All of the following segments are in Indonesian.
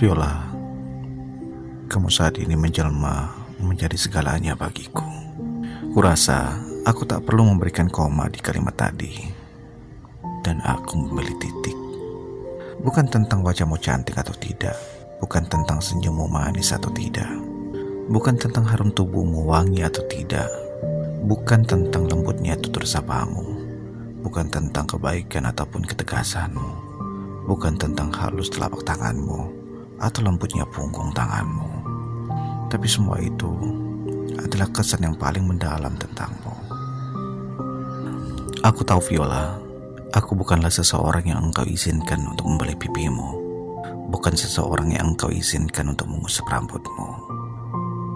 Viola, kamu saat ini menjelma menjadi segalanya bagiku. Kurasa aku tak perlu memberikan koma di kalimat tadi. Dan aku memilih titik. Bukan tentang wajahmu cantik atau tidak. Bukan tentang senyummu manis atau tidak. Bukan tentang harum tubuhmu wangi atau tidak. Bukan tentang lembutnya tutur sapamu. Bukan tentang kebaikan ataupun ketegasanmu. Bukan tentang halus telapak tanganmu atau lembutnya punggung tanganmu. Tapi semua itu adalah kesan yang paling mendalam tentangmu. Aku tahu Viola, aku bukanlah seseorang yang engkau izinkan untuk membeli pipimu. Bukan seseorang yang engkau izinkan untuk mengusap rambutmu.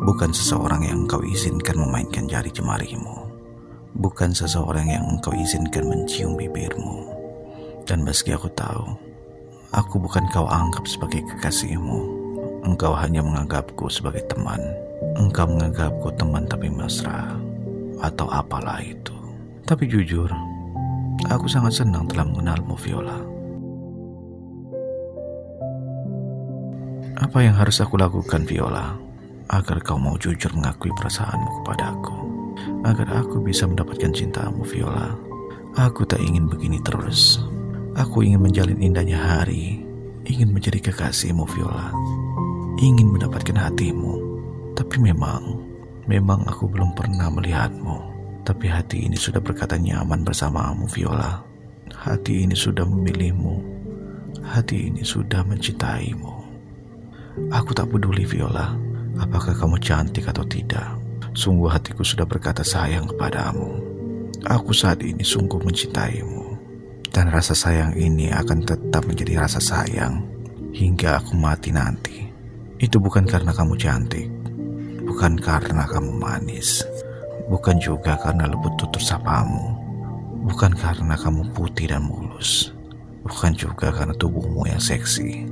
Bukan seseorang yang engkau izinkan memainkan jari jemarimu. Bukan seseorang yang engkau izinkan mencium bibirmu. Dan meski aku tahu, aku bukan kau anggap sebagai kekasihmu. Engkau hanya menganggapku sebagai teman. Engkau menganggapku teman tapi mesra. Atau apalah itu. Tapi jujur, aku sangat senang telah mengenalmu Viola. Apa yang harus aku lakukan Viola agar kau mau jujur mengakui perasaanmu kepada aku? Agar aku bisa mendapatkan cintamu Viola. Aku tak ingin begini terus. Aku ingin menjalin indahnya hari, ingin menjadi kekasihmu Viola. Ingin mendapatkan hatimu. Tapi memang, memang aku belum pernah melihatmu. Tapi hati ini sudah berkata nyaman bersamamu Viola. Hati ini sudah memilihmu. Hati ini sudah mencintaimu. Aku tak peduli Viola, apakah kamu cantik atau tidak. Sungguh hatiku sudah berkata sayang kepadamu. Aku saat ini sungguh mencintaimu. Dan rasa sayang ini akan tetap menjadi rasa sayang hingga aku mati nanti. Itu bukan karena kamu cantik, bukan karena kamu manis, bukan juga karena lembut tutur sapamu, bukan karena kamu putih dan mulus, bukan juga karena tubuhmu yang seksi.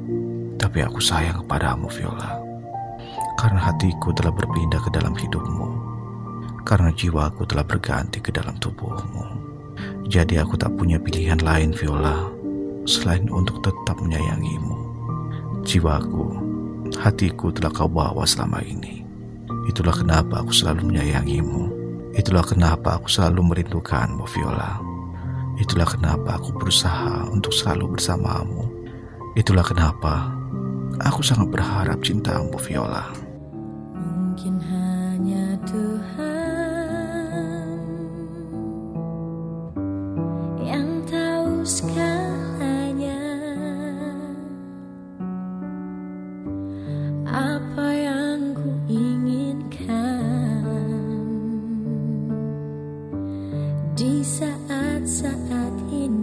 Tapi aku sayang kepadamu, Viola. Karena hatiku telah berpindah ke dalam hidupmu. Karena jiwaku telah berganti ke dalam tubuhmu. Jadi aku tak punya pilihan lain, Viola, selain untuk tetap menyayangimu. Jiwaku, hatiku telah kau bawa selama ini. Itulah kenapa aku selalu menyayangimu. Itulah kenapa aku selalu merindukanmu, Viola. Itulah kenapa aku berusaha untuk selalu bersamamu. Itulah kenapa aku sangat berharap cintamu, Viola. Segalanya apa yang ku inginkan di saat-saat ini.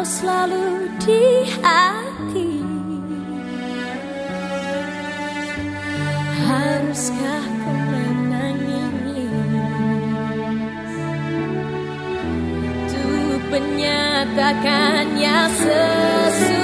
Kau selalu di hati. Haruskah ku menangis? Menyatakannya sesungguhnya